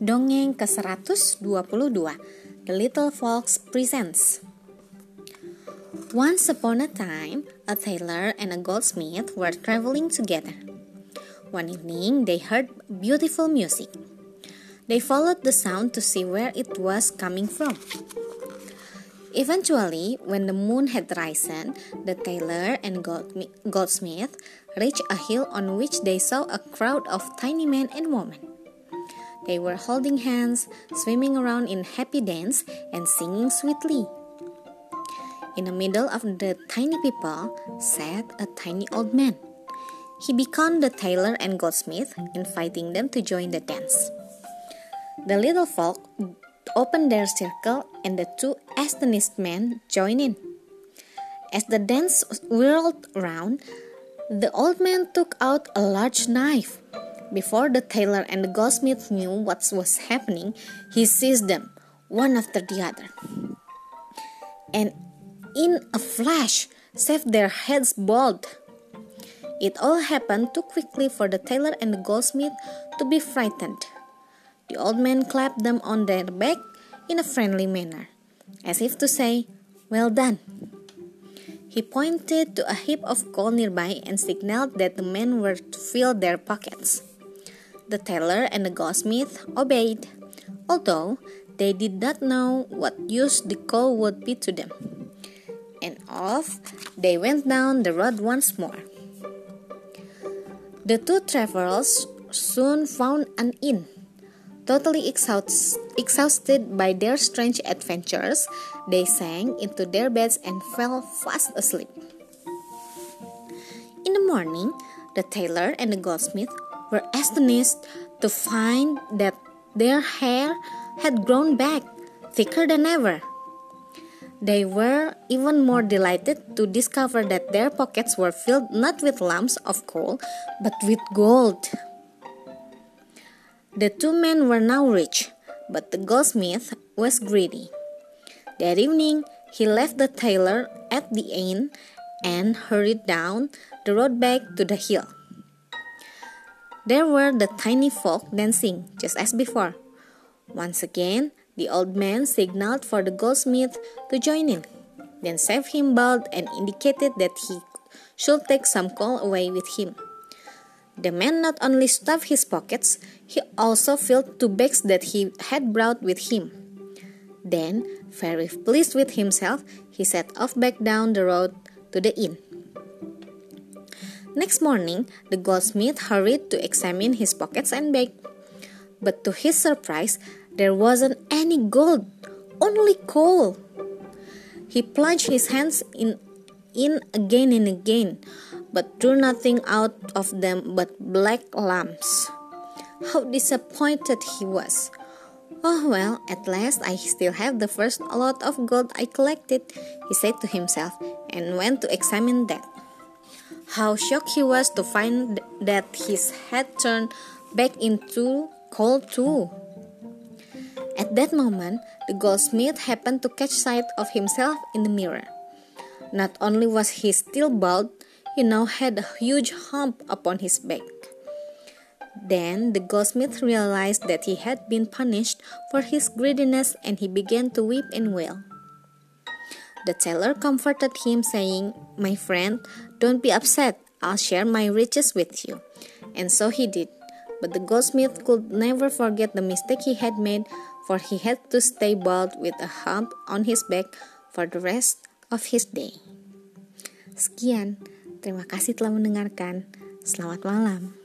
Dongeng ke-122 The Little Fox Presents Once upon a time, a tailor and a goldsmith were traveling together. One evening, they heard beautiful music. They followed the sound to see where it was coming from. Eventually, when the moon had risen, the tailor and goldsmith reached a hill on which they saw a crowd of tiny men and women. They were holding hands, swimming around in happy dance, and singing sweetly. In the middle of the tiny people sat a tiny old man. He beckoned the tailor and goldsmith, inviting them to join the dance. The little folk opened their circle, and the two astonished men joined in. As the dance whirled round, the old man took out a large knife. Before the tailor and the goldsmith knew what was happening, he seized them, one after the other. And in a flash, saved their heads bald. It all happened too quickly for the tailor and the goldsmith to be frightened. The old man clapped them on their back in a friendly manner, as if to say, Well done. He pointed to a heap of gold nearby and signaled that the men were to fill their pockets. The tailor and the goldsmith obeyed, although they did not know what use the coal would be to them. And off they went down the road once more. The two travelers soon found an inn. Totally exhausted by their strange adventures, they sank into their beds and fell fast asleep. In the morning, the tailor and the goldsmith were astonished to find that their hair had grown back, thicker than ever. They were even more delighted to discover that their pockets were filled not with lumps of coal, but with gold. The two men were now rich, but the goldsmith was greedy. That evening, he left the tailor at the inn and hurried down the road back to the hill. There were the tiny folk dancing, just as before. Once again, the old man signaled for the goldsmith to join in, then saved him bald and indicated that he should take some coal away with him. The man not only stuffed his pockets, he also filled two bags that he had brought with him. Then, very pleased with himself, he set off back down the road to the inn. Next morning, the goldsmith hurried to examine his pockets and bag. But to his surprise, there wasn't any gold, only coal. He plunged his hands in, in again and again, but drew nothing out of them but black lumps. How disappointed he was! Oh well, at last I still have the first lot of gold I collected, he said to himself, and went to examine that. How shocked he was to find that his head turned back into coal too. At that moment, the goldsmith happened to catch sight of himself in the mirror. Not only was he still bald, he now had a huge hump upon his back. Then the goldsmith realized that he had been punished for his greediness and he began to weep and wail. The tailor comforted him, saying, My friend, don't be upset. I'll share my riches with you. And so he did. But the goldsmith could never forget the mistake he had made, for he had to stay bald with a hump on his back for the rest of his day. Sekian, terima kasih telah mendengarkan. Selamat malam.